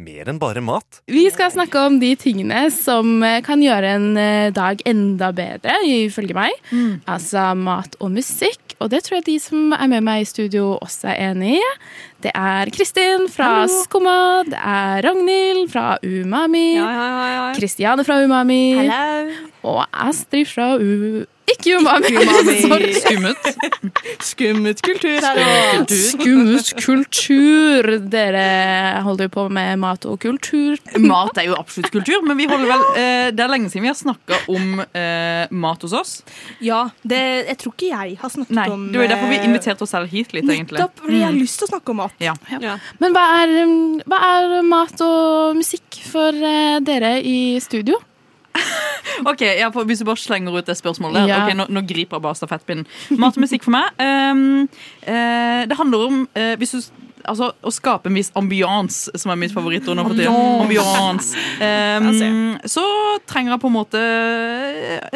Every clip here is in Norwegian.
Mer enn bare mat. Vi skal snakke om de tingene som eh, kan gjøre en eh, dag enda bedre, ifølge meg. Altså mat og musikk. Og det tror jeg de som er med meg i studio, også er enig i. Det er Kristin fra Skumma. Det er Ragnhild fra Umami. Kristiane ja, ja, ja. Fra Umami. Og Astrid fra U... Ikke Umami. Sorry. Skummet. Skummet kultur her Skummet kultur. Dere holder jo på med mat og kultur. Mat er jo absolutt kultur, men vi vel, eh, det er lenge siden vi har snakka om eh, mat hos oss. Ja, det, jeg tror ikke jeg har snakket Nei, om Det var derfor vi eh, inviterte oss selv hit litt, egentlig. Nettopp jeg har lyst til å snakke om mat. Ja. Ja. Men hva er, um, hva er mat og musikk for eh, dere i studio? Ok, ja, for Hvis du bare slenger ut det spørsmålet der Ja. Ok, nå, nå griper jeg bare stafettpinnen. Mat og musikk for meg. um, uh, det handler om uh, hvis du, altså, å skape en viss ambiance, som er mitt favorittord nå for tiden. Ambiance. Um, så trenger jeg på en måte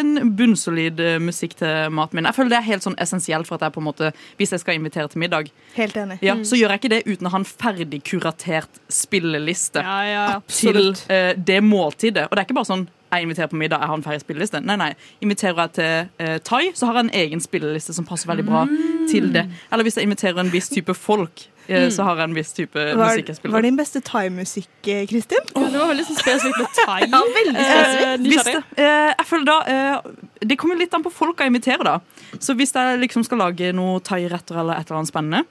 en bunnsolid eh, musikk til maten min. Jeg føler det er helt sånn essensielt for at jeg på en måte, hvis jeg skal invitere til middag, Helt enig. ja, så gjør jeg ikke det uten å ha en ferdig kuratert spilleliste Ja, ja, til eh, det måltidet. Og det er ikke bare sånn jeg inviterer på middag, jeg har en ferdig spilleliste. Nei, nei. Inviterer jeg til uh, thai, så har jeg en egen spilleliste som passer veldig bra til det. Eller hvis jeg inviterer en viss type folk, eh, så har jeg en viss type var, musikk jeg er, spiller. Var det din beste thaimusikk, eh, Kristin? Det var veldig sånn spesifikt med thai. Ja, veldig spesifikt. Eh, Hvis det, eh, jeg føler da eh, Det kommer litt an på folk jeg inviterer, da. Så hvis jeg liksom skal lage noe thairetter eller et eller annet spennende,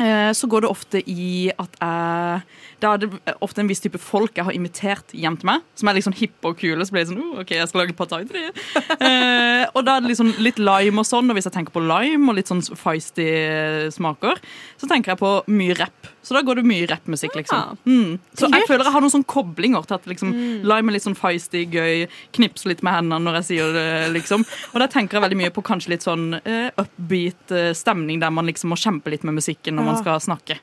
eh, så går det ofte i at jeg Da er det ofte en viss type folk jeg har invitert hjem til meg, som er sånn hippe og kule. Så blir det sånn oh, OK, jeg skal lage pad thai. Eh, og da er det liksom litt lime og sånn, og hvis jeg tenker på lime og litt sånn feisty smaker, så tenker jeg på mye rapp. Så da går det mye rappmusikk, liksom. Mm. Så jeg føler jeg har noen sånne koblinger til at liksom, lime er litt sånn feisty, gøy, knipser litt med hendene når jeg sier det, liksom. Og da tenker jeg veldig mye på kanskje litt sånn uh, upbeat uh, stemning der man liksom må kjempe litt med musikken når man skal snakke.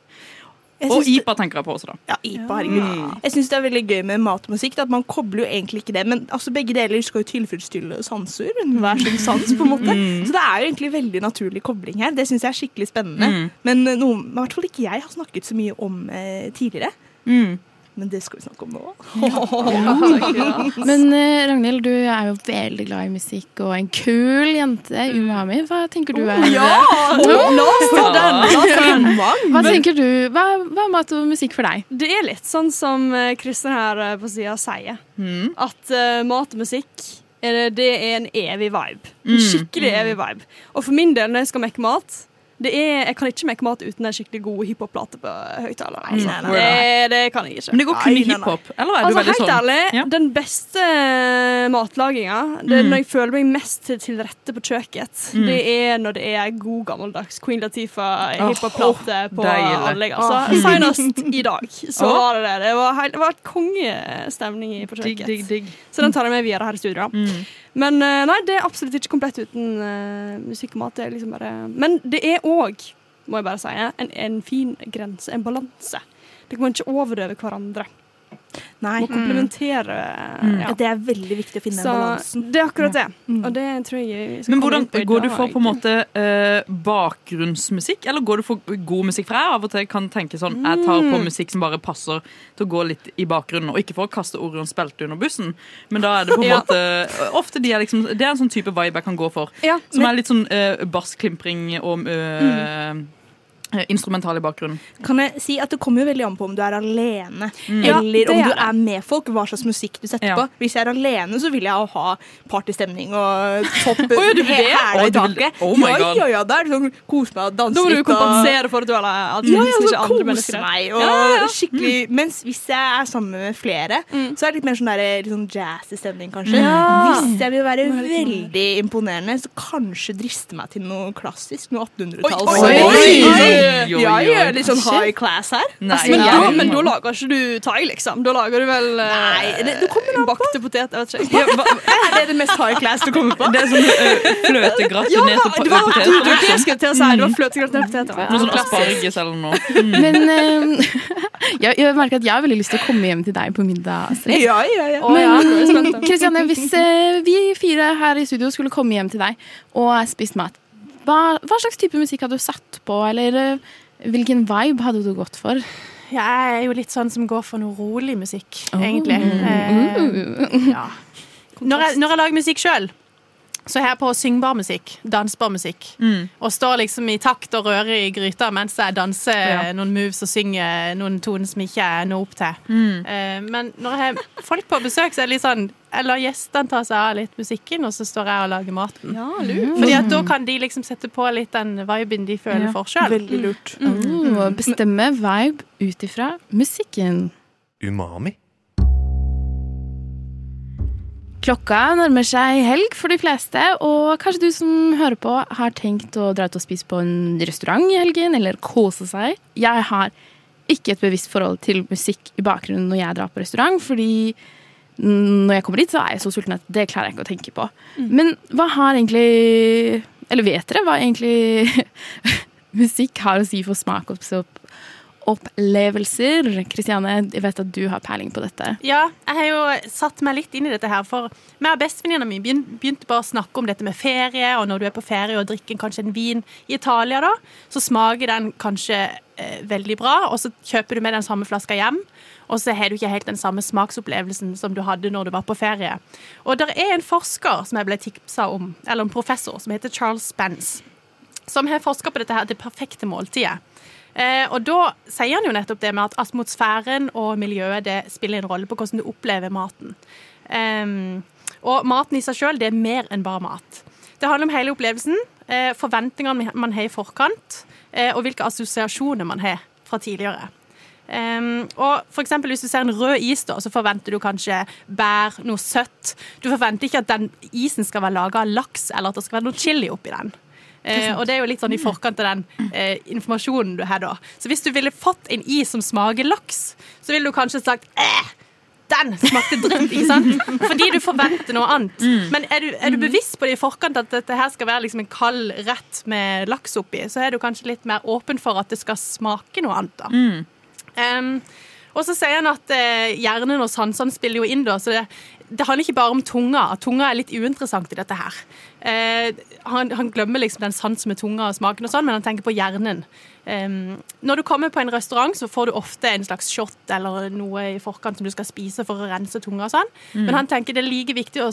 Og IPA tenker jeg på også, da. Ja, IPA, herregud. Jeg syns det er veldig gøy med matmusikk. At man kobler jo egentlig ikke det, men altså begge deler skal jo tilfredsstille sanser. Hver sin sans, på en måte. Så det er jo egentlig veldig naturlig kobling her. Det syns jeg er skikkelig spennende. Men eh, noe i hvert fall ikke jeg har snakket så mye om eh, tidligere. Mm. Men det skal vi snakke om nå. Men eh, Ragnhild, du er jo veldig glad i musikk og en kul jente. Umami, hva tenker du er Ja! La oss ta den. Hva tenker du, hva, hva er mat og musikk for deg? Det er litt sånn som eh, Kristin her eh, på sida sier. At uh, mat og musikk er det, det er en evig vibe. En skikkelig evig vibe. Og for min del, når jeg skal mekke mat det er, Jeg kan ikke make mat uten en skikkelig god hiphop-plate på høyttaler. Altså. Det, det kan jeg ikke. Men det går kun i hiphop? Eller er du veldig veldig helt sånn ærlig, Ja. den beste matlaginga, det er når jeg føler meg mest til, rette på kjøkkenet, det er når det er god gammeldags Queen Latifah Åh, hiphop-plate på deilig. anlegget. Altså, Senest i dag så oh. var det det. Det var, helt, det var et kongestemning på kjøkkenet. Så den tar jeg med videre her i studio. Mm. Men eh, nei, det er absolutt ikke komplett uten uh, musikk og mat. Det er liksom bare Men det er òg, må jeg bare si, en, en fin grense, en balanse. Kan man ikke overdøve hverandre. Nei. Må komplementere. Mm. Ja. det er veldig viktig å finne Så den balansen. det er akkurat det. Og det tror jeg Men hvordan Går du for på en måte uh, bakgrunnsmusikk, eller går du for god musikk? For jeg av og til kan tenke sånn Jeg tar Mm. på musikk som bare passer til å gå litt i bakgrunnen, og ikke for å kaste Orions belte under bussen, men da er det på en Ja. måte Ofte de er liksom Det er en sånn type vibe jeg kan gå for. Ja, Som men- er litt sånn uh, bassklimpring og uh, eh, instrumental i bakgrunnen. Kan jeg si at Det kommer jo veldig an på om du er alene mm. eller om du er med folk. Hva slags musikk du setter Ja. på. Hvis jeg er alene, så vil jeg ha partystemning og topp ja, du vil det? hæla i du vil- taket. Oh my ja, God. ja, ja, da er det sånn kose meg og danse Da må du kompensere for at du er at Ja, ja, ikke andre mennesker er. meg og Ja, ja. mm. Mens hvis jeg er sammen med flere, Mm. så er det litt mer sånn, der, litt sånn jazzy stemning, kanskje. Ja. Hvis jeg vil være litt veldig imponerende, så kanskje driste meg til noe klassisk. Noe 1800-talls. Oi, Ja, jeg er litt sånn high class her. Nei, Altså, men, ja. da, men da lager ikke du thai, liksom. Da lager du vel uh, Nei, det- det kommer bakte potet. Jeg vet ikke. Ja, Er det det mest high class du kommer på? Det er sånn uh, fløtegratinerte var, poteter. du, du, det skulle jeg til å si. Det var fløtegratinerte poteter. Noe sånn asparges eller noe. Men uh, jeg, jeg merker at jeg har veldig lyst til å komme hjem til deg på middag, Astrid. Ja, ja, ja. Ja, da. Kristiane, hvis uh, vi fire her i studio skulle komme hjem til deg og spist mat, hva, hva slags type musikk hadde du satt på, eller eh, hvilken vibe hadde du gått for? Jeg er jo litt sånn som går for noe rolig musikk, Oh. egentlig. Eh, ja. når, jeg, når jeg lager musikk sjøl, så er jeg på syngbar musikk, dansbar musikk. Og står liksom i takt og rører i gryta mens jeg danser Ja. noen moves og synger noen toner som ikke jeg når opp til. Mm. men når jeg har folk på besøk, så er det litt sånn jeg lar gjestene ta seg av litt musikken, og så står jeg og lager maten. Ja, lurt. Fordi at da kan de liksom sette på litt den viben de føler Ja. for sjøl. Veldig lurt. Oh, bestemme vibe ut ifra musikken. Umami. Klokka nærmer seg helg for de fleste, og kanskje du som hører på har tenkt å dra ut og spise på en restaurant i helgen, eller kose seg. Jeg har ikke et bevisst forhold til musikk i bakgrunnen når jeg drar på restaurant, fordi når jeg kommer dit, så er jeg så sulten at det klarer jeg ikke å tenke på. Men hva har egentlig Eller vet dere hva egentlig musikk har å si for smak og opplevelser? Kristiane, jeg vet at du har peiling på dette. Ja, jeg har jo satt meg litt inn i dette her. For meg og bestevenninna mi begynte bare å snakke om dette med ferie, og når du er på ferie og drikker kanskje en vin i Italia, da, så smaker den kanskje eh, veldig bra, og så kjøper du med den samme flaska hjem. Og så har du ikke helt den samme smaksopplevelsen som du hadde når du var på ferie. Og det er en forsker som jeg ble tipsa om, eller en professor, som heter Charles Spence, som har forska på dette her, det perfekte måltidet. Eh, og da sier han jo nettopp det med at atmosfæren og miljøet det spiller en rolle på hvordan du opplever maten. Em, og maten i seg sjøl, er mer enn bare mat. Det handler om hele opplevelsen, eh, forventningene man har i forkant, eh, og hvilke assosiasjoner man har fra tidligere. Um, og for eksempel Hvis du ser en rød is, da, så forventer du kanskje bær, noe søtt. Du forventer ikke at den isen skal være laga av laks, eller at det skal være noe chili oppi den. Eh, og det er jo litt sånn i forkant av den eh, informasjonen du har da. Så hvis du ville fått en is som smaker laks, så ville du kanskje sagt eh, den smakte dritt, ikke sant? Fordi du forventer noe annet. Men er du, er du bevisst på det i forkant at dette her skal være liksom en kald rett med laks oppi, så er du kanskje litt mer åpen for at det skal smake noe annet. da. Um, og så sier han at eh, hjernen og sansene spiller jo inn, da, så det, det handler ikke bare om tunga. Tunga er litt uinteressant i dette her. Eh, han, han glemmer liksom den sansen med tunga og smaken, og sånn, men han tenker på hjernen. Um, når du kommer på en restaurant, så får du ofte en slags shot eller noe i forkant som du skal spise for å rense tunga. og sånn. Men han tenker det er like viktig å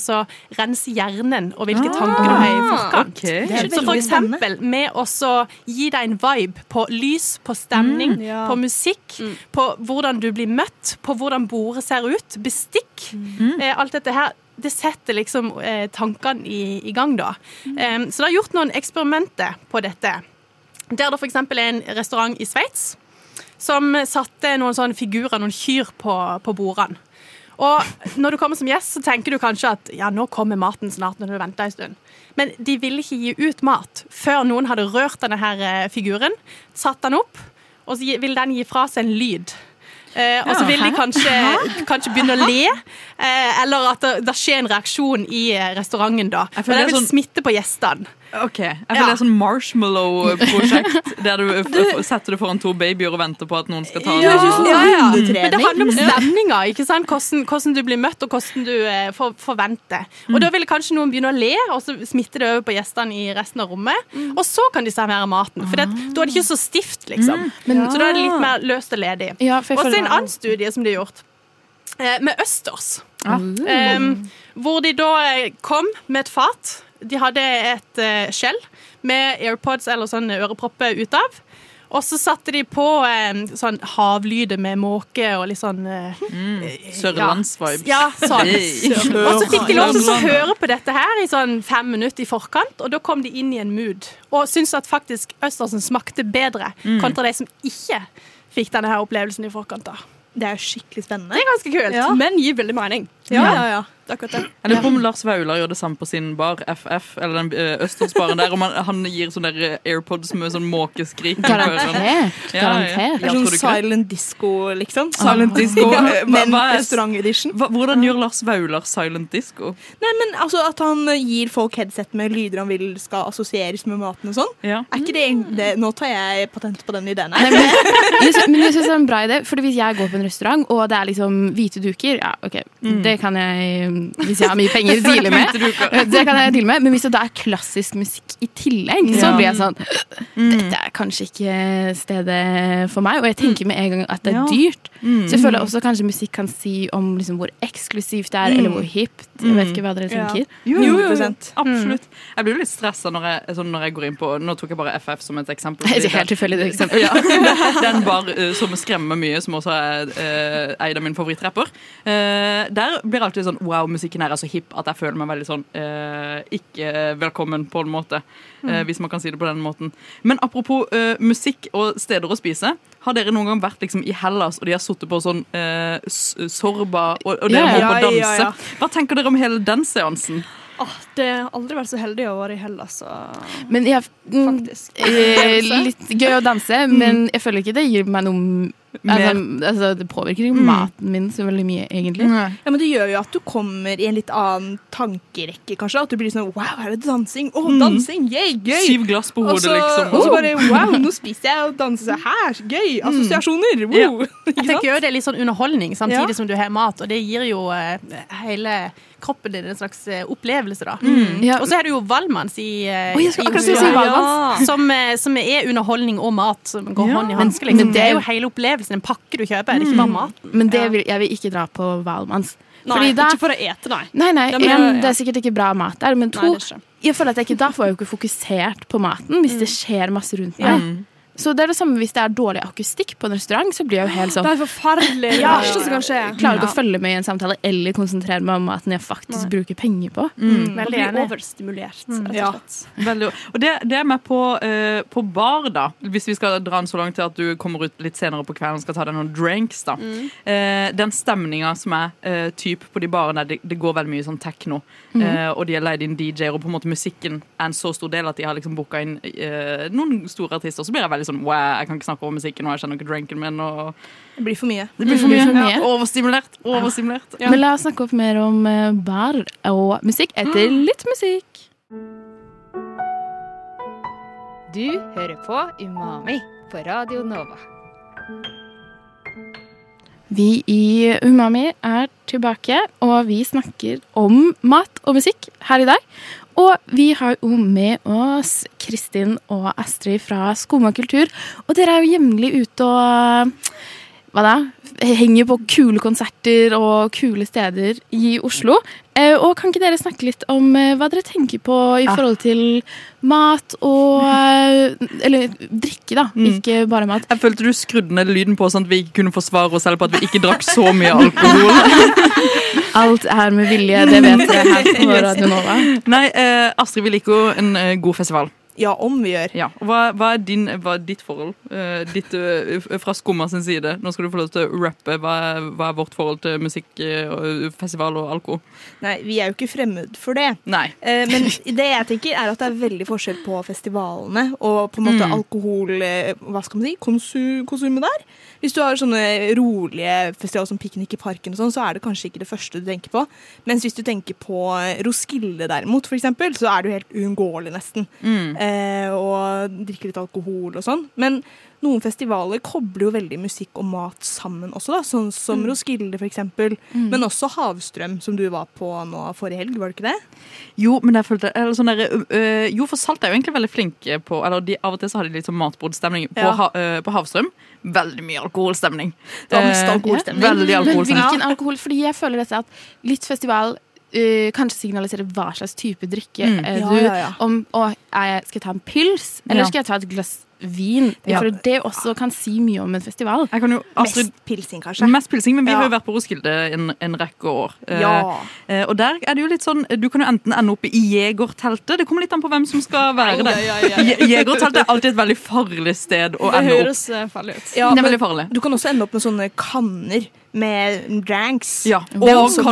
rense hjernen og hvilke tanker du har i forkant. Okay. Så for eksempel med å gi deg en vibe på lys, på stemning, ja. på musikk, på hvordan du blir møtt, på hvordan bordet ser ut, bestikk. Eh, alt dette her. Det setter liksom eh, tankene i, i gang, da. Eh, så det er gjort noen eksperimenter på dette. Der det f.eks. er en restaurant i Sveits som satte noen sånne figurer, noen kyr, på, på bordene. Og når du kommer som gjest, så tenker du kanskje at ja, nå kommer maten snart når du venter en stund. Men de ville ikke gi ut mat før noen hadde rørt denne her eh, figuren, satt den opp, og så ville vil den gi fra seg en lyd. Eh, og så vil de kanskje, kanskje begynne å le, eh, eller at det, det skjer en reaksjon i eh, restauranten da. Og det vil sånn- smitte på gjestene. Ok, Jeg føler Ja. det er sånn marshmallow-prosjekt der du f setter det foran to babyer og venter på at noen skal ta Det høres ut Ja, ja. Men det handler om stemninga? Hvordan, hvordan du blir møtt, og hvordan du eh, for, forventer. Og Da vil kanskje noen begynne å le, og så smitter det over på gjestene i resten av rommet. Og så kan de servere maten. For det, da er det ikke så stivt, liksom. Så da er det litt mer løst og ledig. Ja, Og så en annen studie som de har gjort, eh, med østers. Um, hvor de da eh, kom med et fat. De hadde et eh, skjell med AirPods eller sånn ørepropper ut av. Og så satte de på eh, sånn havlyder med måke og litt sånn eh, Sørlandsvibes. Ja, sånn. Hey. Og så fikk de lov til å høre på dette her i sånn fem minutter i forkant, og da kom de inn i en mood. Og syntes at faktisk østersen smakte bedre kontra de som ikke fikk denne her opplevelsen i forkant. da. Det er skikkelig spennende. Det er ganske kult. Men gir veldig mening. Ja, ja, ja. Det er akkurat det. Jeg lurer på om Lars Vaular gjør det samme på sin bar, FF, eller den eh, Østlandsbaren der. Om han, han gir sånne der eh, AirPods med sånn måkeskrik. Garantert. Ja, ja. Garantert. Ja, er sånn silent disco, liksom. Silent disco. Eh, men er- restaurant-edition. Hvordan gjør Lars Vaular silent disco? Nei, men altså At han eh, gir folk headset med lyder han vil skal assosieres med maten og sånn. Ja. Er ikke det, det Nå tar jeg patent på den ideen Nei, her. men, jeg men jeg synes det er en bra idé, for Hvis jeg går på en restaurant og det er liksom hvite duker, ja, ok, det kan jeg Hvis jeg har mye penger, deale med. Det kan jeg deale med Men hvis det da er klassisk musikk i tillegg, så blir jeg sånn Dette er kanskje ikke stedet for meg. Og jeg tenker med en gang at det er dyrt. Så jeg føler også kanskje musikk kan si om liksom hvor eksklusivt det er, eller hvor hipt. Jeg vet ikke hva dere tenker. Jo, jo, jo, Absolutt. Jeg blir jo litt stressa når, sånn når jeg går inn på Nå tok jeg bare FF som et eksempel. Det er helt tilfeldig det eksempelet. Ja, Den bar eh, som skremmer mye, som også er uh, eid av min favorittrapper. Eh, der blir alltid sånn Wow, musikken her er så hipp at jeg føler meg veldig sånn eh, ikke velkommen, på en måte. eh, hvis man kan si det på den måten. Men apropos eh, musikk og steder å spise. Har dere noen gang vært liksom, i Hellas og de har sittet på sånn eh, sorba, og, og dere yeah. må ja, på ja, danse? ja. Hva tenker dere om hele den seansen? Åh, det har aldri vært så heldig å være i Hellas, så Men jeg, mm, faktisk. eh, litt gøy å danse, men jeg føler ikke det gir meg noe altså, altså, Det påvirker ikke maten min så veldig mye, egentlig. Ja, men Det gjør jo at du kommer i en litt annen tankerekke, kanskje. At du blir sånn Wow, her er det dansing! Å, dansing! Yay, gøy! Syv glass på hodet, Også, liksom. og så bare Wow, nå spiser jeg og danser her! Gøy! Assosiasjoner! Wow. Ja. Jeg tenker jo Det er litt sånn underholdning samtidig Ja. som du har mat, og det gir jo uh, hele kroppen din en slags eh, opplevelse, da. Ja. Og så er det jo Valmanns i, eh, i si Valmanns. som, eh, som er underholdning og mat som går hånd i Men- hanske. Liksom. men Det er jo hele opplevelsen, en pakke du kjøper, mm. ikke bare mat. Men det vil, jeg vil ikke dra på Valmanns. Nei, da- ikke for å ete, nei. Nei, nei, men- en, det er sikkert ikke bra mat der, men to, det jeg føler at jeg ikke, da får jeg jo ikke fokusert på maten hvis det skjer masse rundt meg. Mm. Så det er det samme hvis det er dårlig akustikk på en restaurant, så blir jeg jo helt sånn Det er forferdelig. Det Ja. verste som kan skje. jeg klarer ikke å følge med i en samtale eller konsentrere meg om maten jeg faktisk bruker penger på. Mm. Veldig blir enig. overstimulert, Mm. rett Ja. og slett. Veldig, og det, det er med på, uh, på bar, da. Hvis vi skal dra den så langt til at du kommer ut litt senere på kvelden og skal ta deg noen drinks. da. Eh, den stemninga som er uh, typ på de barene, det, det går veldig mye sånn tekno. eh, og de har leid inn DJ-er, og på en måte musikken er en så stor del at de har liksom booka inn eh, noen store artister. Så blir jeg veldig sånn wow, jeg kan ikke snakke over musikken, og jeg kjenner ikke drinken min. og Det blir for mye. Det blir for Det mye. blir for mye. Ja, overstimulert. overstimulert. Ja. Men la oss snakke opp mer om eh, bar og musikk etter litt musikk. Du hører på Umami på Radio Nova. Vi i Umami er tilbake, og vi snakker om mat og musikk her i dag. Og vi har jo med oss Kristin og Astrid fra Skoma kultur. Og dere er jo jevnlig ute og hva da? Henger på kule konserter og kule steder i Oslo. Eh, Og kan ikke dere snakke litt om eh, hva dere tenker på i forhold til mat og eh, Eller drikke, da. Ikke bare mat. Jeg følte du skrudde ned lyden på sånn at vi ikke kunne forsvare oss selv på at vi ikke drakk så mye alkohol. Alt er med vilje, det vet dere her på Radio Nova. Nei, eh, Astrid, vi liker jo en eh, god festival. Ja, om vi gjør. Ja. Hva, hva, er din, hva er ditt forhold? uh, ditt, uh, fra Skumma sin side. Nå skal du få lov til å rappe. Hva hva er vårt forhold til musikk, uh, festival og alko? Nei, vi er jo ikke fremmed for det. Nei. Men det jeg tenker er at det er veldig forskjell på festivalene og på en måte alkohol eh, Hva skal man si? Konsu, konsumet der. Hvis du har sånne rolige festivaler som Piknik i parken, og sånn, så er det kanskje ikke det første du tenker på. Mens hvis du tenker på Roskilde derimot, for eksempel, så er det jo helt uunngåelig nesten. Eh, og drikke litt alkohol og sånn. Men noen festivaler kobler jo veldig musikk og mat sammen også, da. Sånn som Roskilde, for eksempel. Men også Havstrøm, som du var på nå forrige helg, var det ikke det? Jo, men jeg følte eller sånn der, øh, Jo, for Salt er jo egentlig veldig flinke på Eller de, av og til så har de litt sånn matbordstemning. På, Ja. ha, øh, på Havstrøm veldig mye alkoholstemning. Det var mest Eh, alkoholstemning. Veldig Men alkoholstemning. hvilken alkohol? Fordi jeg føler dette at litt festival eh, kanskje signalisere hva slags type drikke Mm. er Ja, du ja, ja. Om å, er jeg, Skal jeg ta en pils, eller Ja. skal jeg ta et glass vin? Ja. For det også kan si mye om en festival. Jeg kan jo, Astrid, Mest pilsing, kanskje. Mest pilsing, men vi Ja. har jo vært på Roskilde en, en rekke år. Eh, Ja. eh, og der er det jo litt sånn Du kan jo enten ende opp i jegerteltet. Det kommer litt an på hvem som skal være der. Ja, ja, ja. Je- Jegerteltet er alltid et veldig farlig sted å Det ende opp. høres eh, farlig ut. Ja, Det er men veldig farlig. du kan også ende opp med sånne kanner med dranks. Ja, og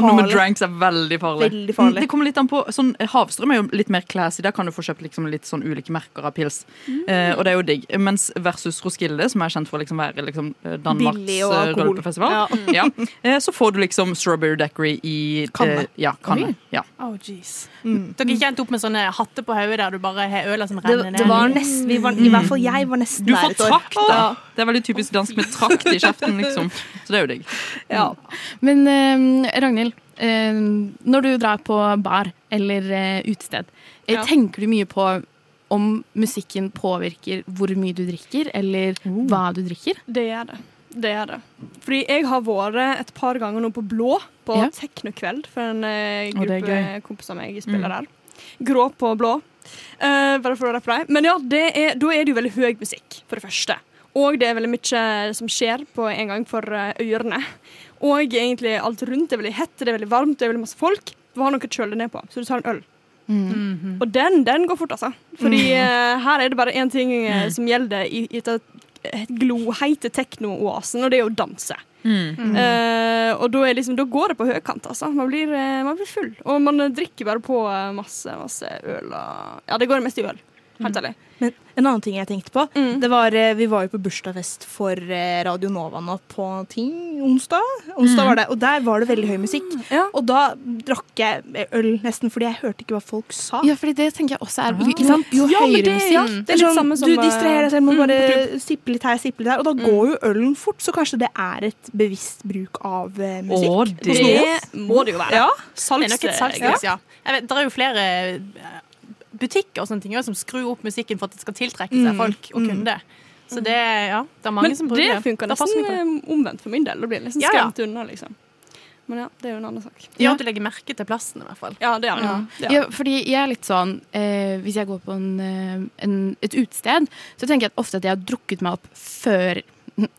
noe med dranks er veldig farlig. Veldig farlig. Mm, Det kommer litt an på, sånn, Havstrøm er jo litt mer classy. Der kan du få kjøpt liksom litt sånn ulike merker av pils. Eh, og det er jo digg. Mens versus Roskilde, som er kjent for å liksom være liksom, eh, Danmarks eh, rølpefestival, Ja. ja. eh, så får du liksom strawberry daiquiri i Kanne. Eh, ja, kanne. Ja. Oh, jeez. Mm. Dere ikke endt opp med sånne hatter på hodet der du bare har øla som renner ned? det var nesten, vi var, I hvert fall jeg var nesten Du der får trakt, da. Det er veldig typisk dansk med trakt i kjeften, liksom. Så det er jo digg. Ja. Men eh, Ragnhild, eh, når du drar på bar eller eh, utested, eh, Ja. tenker du mye på om musikken påvirker hvor mye du drikker, eller hva du drikker? Det gjør det. Det gjør det. Fordi jeg har vært et par ganger nå på Blå, på Ja. teknokveld, for en eh, gruppe kompiser av meg spiller der. Grå på blå. Eh, bare for å rappe deg. Men ja, det er, da er det jo veldig høy musikk, for det første. Og det er veldig mye som skjer på en gang for eh, ørene. Og egentlig alt rundt er veldig hett, det er veldig varmt, det er veldig masse folk. Du har noe å kjøle ned på, så du tar en øl. Mhm. Og den, den går fort, altså. Fordi eh, her er det bare én ting mm. som gjelder i, i dette gloheite teknooasen, og det er å danse. Uh, og da, er liksom, da går det på høykant, altså. Man blir, eh, man blir full. Og man eh, drikker bare på eh, masse, masse øl og Ja, det går mest i øl. Helt ærlig. Men en annen ting jeg tenkte på, Mm. det var eh, Vi var jo på bursdagsfest for eh, Radio Nova nå på ting, onsdag. Onsdag var det, Og der var det veldig høy musikk. Ja. Og da drakk jeg øl nesten fordi jeg hørte ikke hva folk sa. Ja, fordi det tenker jeg også er Ikke sant? Jo Ja, høyere det- musikk ja, Mm. det er litt sånn, samme som, du distraherer deg selv med mm, bare sippe litt her, sippe litt der, og da går jo ølen fort, så kanskje det er et bevisst bruk av eh, musikk. Å, Det må det jo være. Ja. Det er nok et salgsgris, ja. Jeg vet, det er jo flere butikker og sånne ting som skrur opp musikken for at det skal tiltrekke seg Mm, folk og mm. kunder. Så det, ja, det er mange Men som det bruker funker nesten det. eh, omvendt for min del. Da blir jeg nesten Ja, ja. skremt unna, liksom. Men ja, det er jo en annen sak. Ja, at du legger merke til plassen, i hvert fall. Ja, det er det. Ja. Ja. Ja, fordi jeg er litt sånn eh, Hvis jeg går på en, eh, en, et utested, så tenker jeg ofte at jeg har drukket meg opp før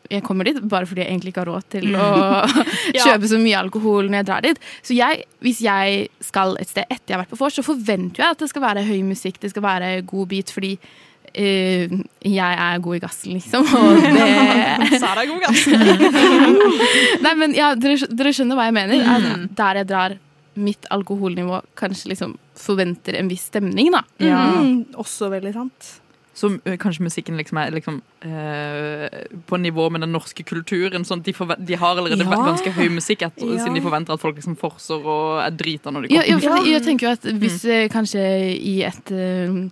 jeg kommer dit, bare fordi jeg egentlig ikke har råd til å Ja. kjøpe så mye alkohol når jeg drar dit. Så jeg, hvis jeg skal et sted etter jeg har vært på vors, så forventer jeg at det skal være høy musikk, det skal være god beat, fordi uh, jeg er god i gassen, liksom. Og det Så er god i gassen. Nei, men ja, dere, dere skjønner hva jeg mener. Mm. der jeg drar mitt alkoholnivå, kanskje liksom forventer en viss stemning, da. Mm, også veldig sant. Så kanskje musikken liksom er liksom, eh, på nivå med den norske kulturen. Sånn de, forve- de har allerede Ja. ganske høy musikk etter, Ja. siden de forventer at folk liksom forser og er drita når de kommer. ja, ja, jeg tenker jo at hvis mm. kanskje i et uh,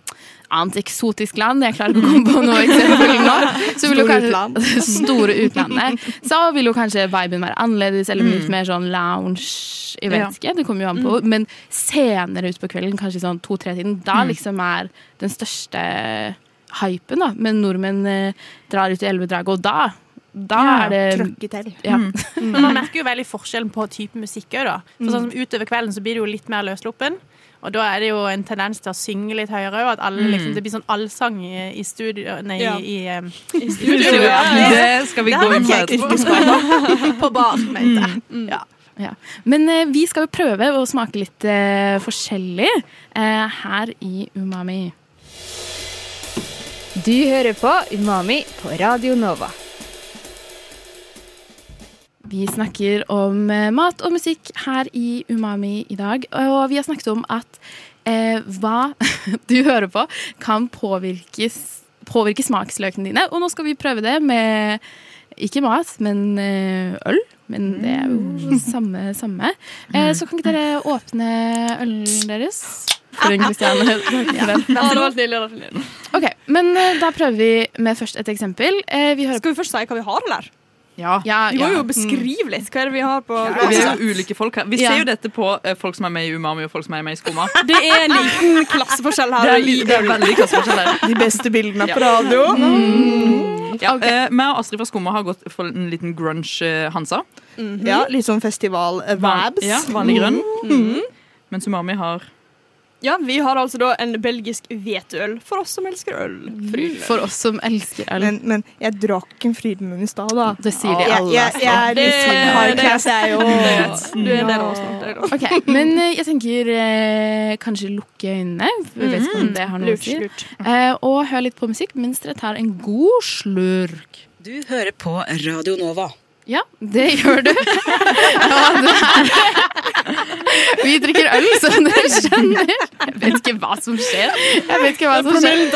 annet eksotisk land, jeg klarer ikke å komme på noe eksempel nå, så vil Store kanskje, utland. store utlandet, så vil jo kanskje viben være annerledes, eller litt mer sånn lounge, jeg vet ikke, det kommer jo an på, men senere ut på kvelden, kanskje sånn to-tre-tiden, da liksom er den største hypen da, men nordmenn eh, drar ut i Elvedraget, og da, da Ja, er det, Trøkke til. ja, Men man merker jo veldig forskjellen på type musikk òg, da. For sånn som utover kvelden så blir det jo litt mer løssluppen. Og da er det jo en tendens til å synge litt høyere, og at alle liksom, det blir sånn allsang i, i studio Nei, Ja. i, um, I studio. Det skal vi Det gå inn på på bar, mente jeg. Ja. Ja. Men eh, vi skal jo prøve å smake litt eh, forskjellig eh, her i Umami. Du hører på Umami på Radio Nova. Vi snakker om eh, mat og musikk her i Umami i dag. Og vi har snakket om at eh, hva du hører på, kan påvirkes, påvirke smaksløkene dine. Og nå skal vi prøve det med ikke mat, men eh, øl. Men det er jo samme. samme. Eh, så kan ikke dere åpne ølen deres? For en Kristiane. Ok, men eh, da prøver vi med først et eksempel. Eh, vi hører Skal vi først si hva vi har, eller? Ja. ja, Vi må ja. jo beskrive litt hva er det vi har på Vi glasset. er jo ulike folk her. Vi Ja. ser jo dette på eh, folk som er med i Umami og folk som er med i Skoma. Det er en liten klasseforskjell Det her. er, li- det er veldig klasseforskjell her. De beste bildene på radio. Ja, eh, meg og Astrid fra Skumma har gått for en liten grunge-Hansa. Ja, litt sånn festival-vabs. Ja, vanlig grønn. Mens Umami har Ja, Vi har altså da en belgisk hveteøl for oss som elsker øl. Frydenløl. For oss som elsker øl. Men, men jeg drakk en Frydenlund i stad, da. Det sier de alle. jeg, jeg er litt Det- sånn hard class, jeg. Du er. Ok, Men eh, jeg tenker eh, kanskje lukke øynene. Vi vet ikke om det har noe å si. lurt. Eh, og hør litt på musikk mens dere tar en god slurk. Du hører på Radio Nova. Ja, det gjør du. Ja, det. Vi drikker øl, som dere skjønner. Jeg vet ikke hva som skjer. Jeg vet ikke hva som skjer.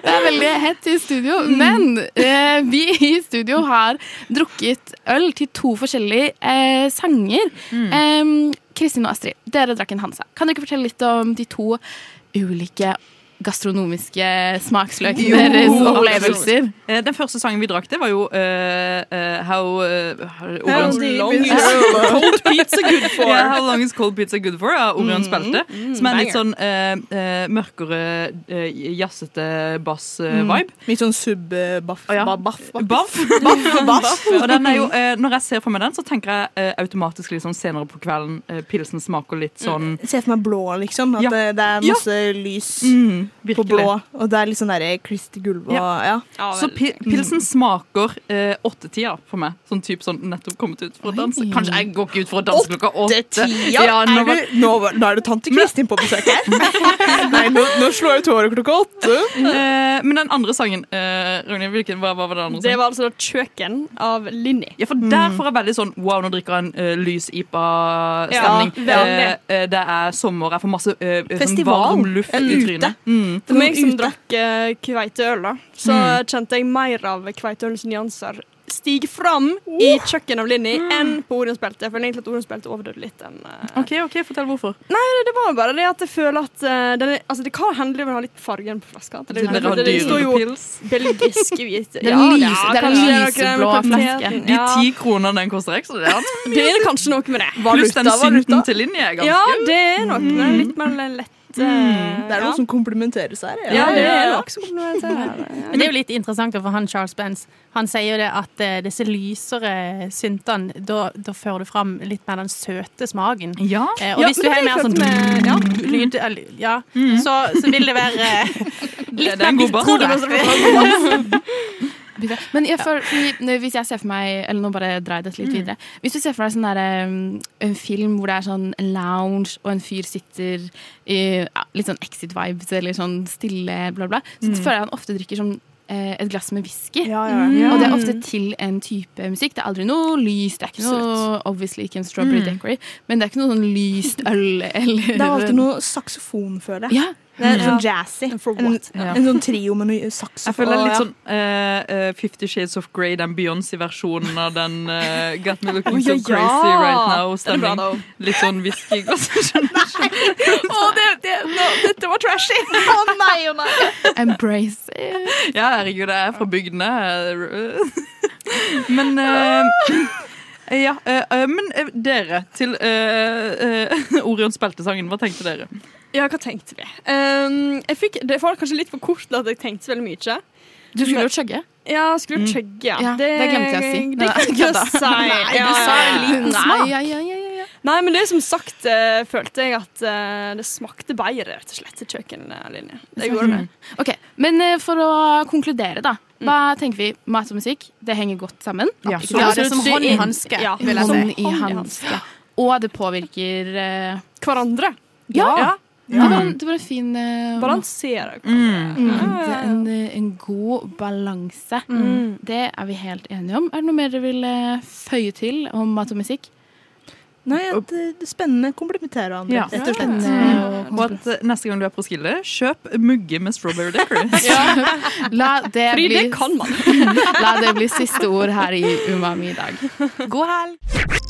Det er veldig hett i studio, men eh, vi i studio har drukket øl til to forskjellige eh, sanger. Eh, Kristin og Astrid, dere drakk en Hansa. Kan dere ikke fortelle litt om de to ulike gastronomiske smaksløkene deres opplevelser? Eh, Den første sangen vi drakk, det var jo uh, uh, How, uh, How long is cold pizza good for? Yeah, How long is cold pizza good for? av Orion Spelte. Som er en litt sånn mørkere, jazzete bass-vibe. Litt sånn sub-baff. Oh, ja. Baff. Baff. baff. Og den er jo, når jeg ser for meg den, så tenker jeg automatisk sånn senere på kvelden pilsen smaker litt sånn Se for meg blå, liksom. At Ja. det, det er Ja. lys mm, på blå. Og det er litt sånn der Christy Gulv og ja. Så pi pilsen smaker eh, åttetida for meg. Sånn type sånn nettopp kommet ut for å danse. Kanskje jeg går ikke ut for å danse klokka åtte. Ja, nå er var- du, nå, nå er det tante Kristin på besøk her. Nei, nå, nå slår jeg tårer klokka åtte. Eh, men den andre sangen, eh, Ragnhild, hvilken, hva, hva var den andre Sangen? Det var altså da 'Kjøkken' av Linni. Ja, for Der får jeg veldig sånn wow, nå drikker jeg en uh, lys IPA-stemning. Ja, det Eh, eh, det er sommer, jeg får masse sånn Festival. varm luft i trynet. Mm. For meg som drakk uh, kveiteøl, da, så kjente jeg mer av kveiteølens nyanser stige fram i kjøkkenet av Linni enn på Orionsbeltet. Jeg føler egentlig at Orionsbeltet overdøde litt. Den, uh... OK, ok, fortell hvorfor. Nei, det var bare det at jeg føler at uh, den er, altså, Det kan hende det vil ha litt fargen på flaska. Det, Det, det, det står jo belgisk hvit. Den lyse- det er lyseblå flaske. De ti kronene den koster ekstra, det er det er kanskje noe med det. Pluss den synten til linje er ganske Ja, det er med det. Litt mer lett. Eh, Det er ja. noe som komplementeres her. Ja, det er ja. noe som komplementerer. Men det er jo litt interessant, for han Charles Benz Han sier jo det at uh, disse lysere syntene, da, da fører du fram litt mer den søte smaken. Ja. Uh, og Ja, hvis du har mer sånn med- ja. lyd, ja, så, så vil det være litt er mer bitre. Men jeg føler, fordi, hvis jeg ser for meg Eller nå bare drar jeg dette litt videre. Hvis du ser for deg sånn der, um, en film hvor det er sånn en lounge, og en fyr sitter i ja, litt sånn exit-vibes eller sånn stille, bla, bla, så føler jeg han ofte drikker sånn eh, et glass med whisky. Ja, ja. Og det er ofte til en type musikk. Det er aldri noe lyst. Det er ikke noe obviously ikke en strawberry daiquiri, men det er ikke noe sånn lyst øl eller Det er alltid noe saksofon, føler jeg. Det er sånn jazzy. For En. Ja. en sånn trio med noe saksofon. Jeg føler det er litt sånn eh, eh, Fifty Shades of Grey, den Beyoncé-versjonen av den uh, Got Me Looking So ja, Crazy. Right Now-stemning. Litt sånn whiskyglass. Å, det, det, no, dette var trashy! Å nei, å nei. embrace it. Ja, herregud, jeg er fra bygdene. Men uh, Ja, men eh, dere, til uh, Orion spilte-sangen, hva tenkte dere? Ja, hva tenkte vi? Um, jeg fikk, det var kanskje litt for kort til at jeg tenkte så veldig mye. Du skulle jo chugge. Ja, skulle chugge, ja. Ja, det glemte jeg å si. Det glemte jeg å si. Nei, Ja, du sa en liten Nei, smak. Ja, ja, ja, ja. Nei, men det som sagt uh, følte jeg at uh, det smakte bedre, rett og slett, til kjøkkenlinja. Det gjorde det. Ok, Men uh, for å konkludere, da. Hva tenker vi? Mat og musikk, det henger godt sammen. Ja, Ja, det er som hånd i hanske, Ja, vil jeg Hånd si. i hanske. Og det påvirker Hverandre. Ja! Ja. Det, var en, det var en fin uh, Balansere. Mm. er en, eh, en god balanse. Mm. Det er vi helt enige om. Er det noe mer dere vil eh, føye til om mat og musikk? Nei, at det, er spennende komplementerer hverandre, Ja. rett og slett. Spennende og at neste gang du er på Roskilde, kjøp mugge med strawberry daiquiri. La det, Fordi bli, det kan man. la det bli siste ord her i Umami i dag. God helg!